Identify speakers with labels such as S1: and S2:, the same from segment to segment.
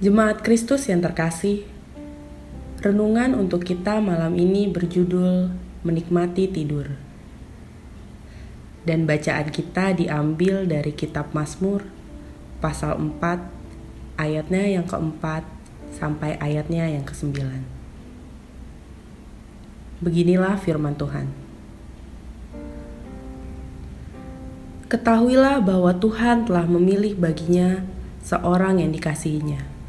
S1: Jemaat Kristus yang terkasih, renungan untuk kita malam ini berjudul Menikmati Tidur. Dan bacaan kita diambil dari kitab Mazmur pasal 4 ayatnya yang keempat sampai ayatnya yang kesembilan. Beginilah firman Tuhan. Ketahuilah bahwa Tuhan telah memilih baginya seorang yang dikasihinya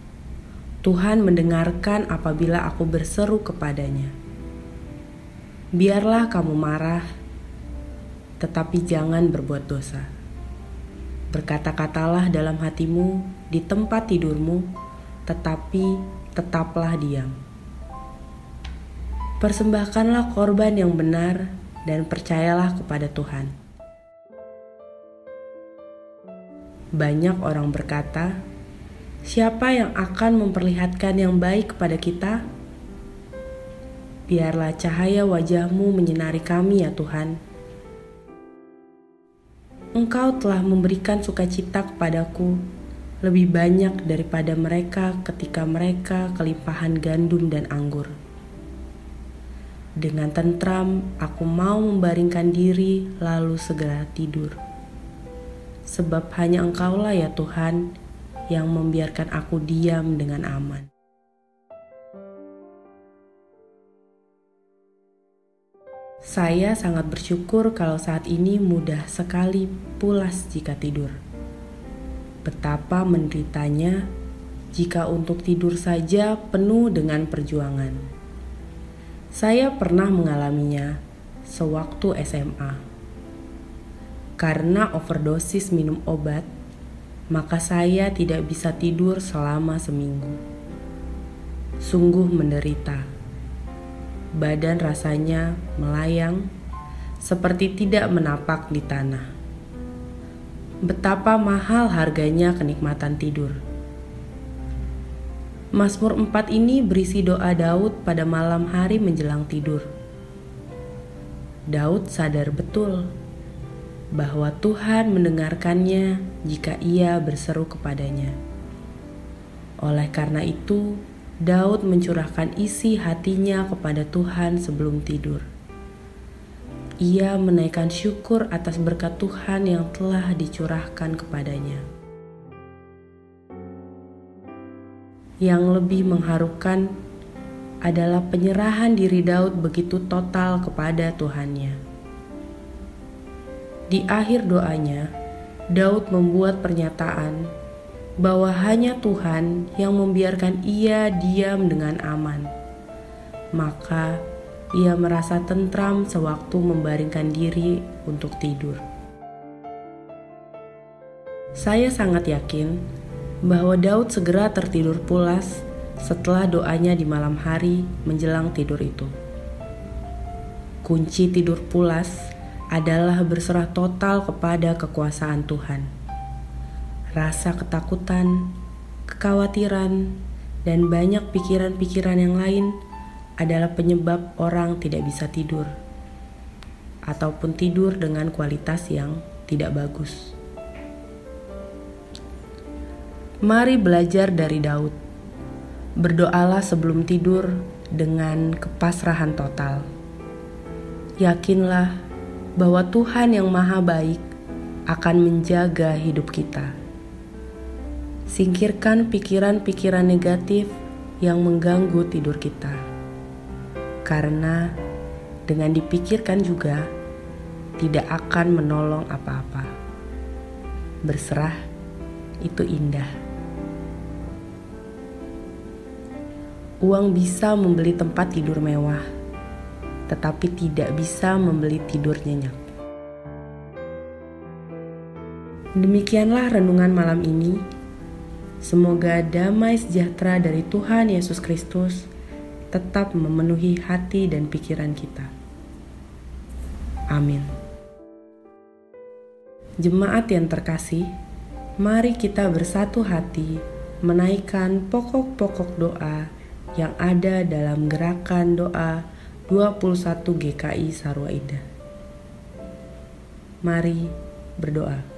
S1: Tuhan mendengarkan apabila aku berseru kepadanya. Biarlah kamu marah, tetapi jangan berbuat dosa. Berkata-katalah dalam hatimu di tempat tidurmu, tetapi tetaplah diam. Persembahkanlah korban yang benar dan percayalah kepada Tuhan. Banyak orang berkata, Siapa yang akan memperlihatkan yang baik kepada kita? Biarlah cahaya wajahmu menyinari kami ya Tuhan. Engkau telah memberikan sukacita kepadaku lebih banyak daripada mereka ketika mereka kelimpahan gandum dan anggur. Dengan tentram, aku mau membaringkan diri lalu segera tidur. Sebab hanya Engkaulah ya Tuhan yang membiarkan aku diam dengan aman. Saya sangat bersyukur kalau saat ini mudah sekali pulas jika tidur. Betapa menderitanya jika untuk tidur saja penuh dengan perjuangan. Saya pernah mengalaminya sewaktu SMA. Karena overdosis minum obat, maka saya tidak bisa tidur selama seminggu. Sungguh menderita. Badan rasanya melayang seperti tidak menapak di tanah. Betapa mahal harganya kenikmatan tidur. Mazmur 4 ini berisi doa Daud pada malam hari menjelang tidur. Daud sadar betul bahwa Tuhan mendengarkannya jika ia berseru kepadanya. Oleh karena itu, Daud mencurahkan isi hatinya kepada Tuhan sebelum tidur. Ia menaikkan syukur atas berkat Tuhan yang telah dicurahkan kepadanya. Yang lebih mengharukan adalah penyerahan diri Daud begitu total kepada Tuhannya. Di akhir doanya, Daud membuat pernyataan bahwa hanya Tuhan yang membiarkan ia diam dengan aman. Maka ia merasa tentram sewaktu membaringkan diri untuk tidur. Saya sangat yakin bahwa Daud segera tertidur pulas setelah doanya di malam hari menjelang tidur itu. Kunci tidur pulas adalah berserah total kepada kekuasaan Tuhan. Rasa ketakutan, kekhawatiran, dan banyak pikiran-pikiran yang lain adalah penyebab orang tidak bisa tidur, ataupun tidur dengan kualitas yang tidak bagus. Mari belajar dari Daud. Berdoalah sebelum tidur dengan kepasrahan total. Yakinlah bahwa Tuhan yang Maha Baik akan menjaga hidup kita. Singkirkan pikiran-pikiran negatif yang mengganggu tidur kita, karena dengan dipikirkan juga tidak akan menolong apa-apa. Berserah itu indah. Uang bisa membeli tempat tidur mewah tetapi tidak bisa membeli tidur nyenyak. Demikianlah renungan malam ini. Semoga damai sejahtera dari Tuhan Yesus Kristus tetap memenuhi hati dan pikiran kita. Amin. Jemaat yang terkasih, mari kita bersatu hati menaikkan pokok-pokok doa yang ada dalam gerakan doa 21 GKI Sarwa Ida. Mari berdoa.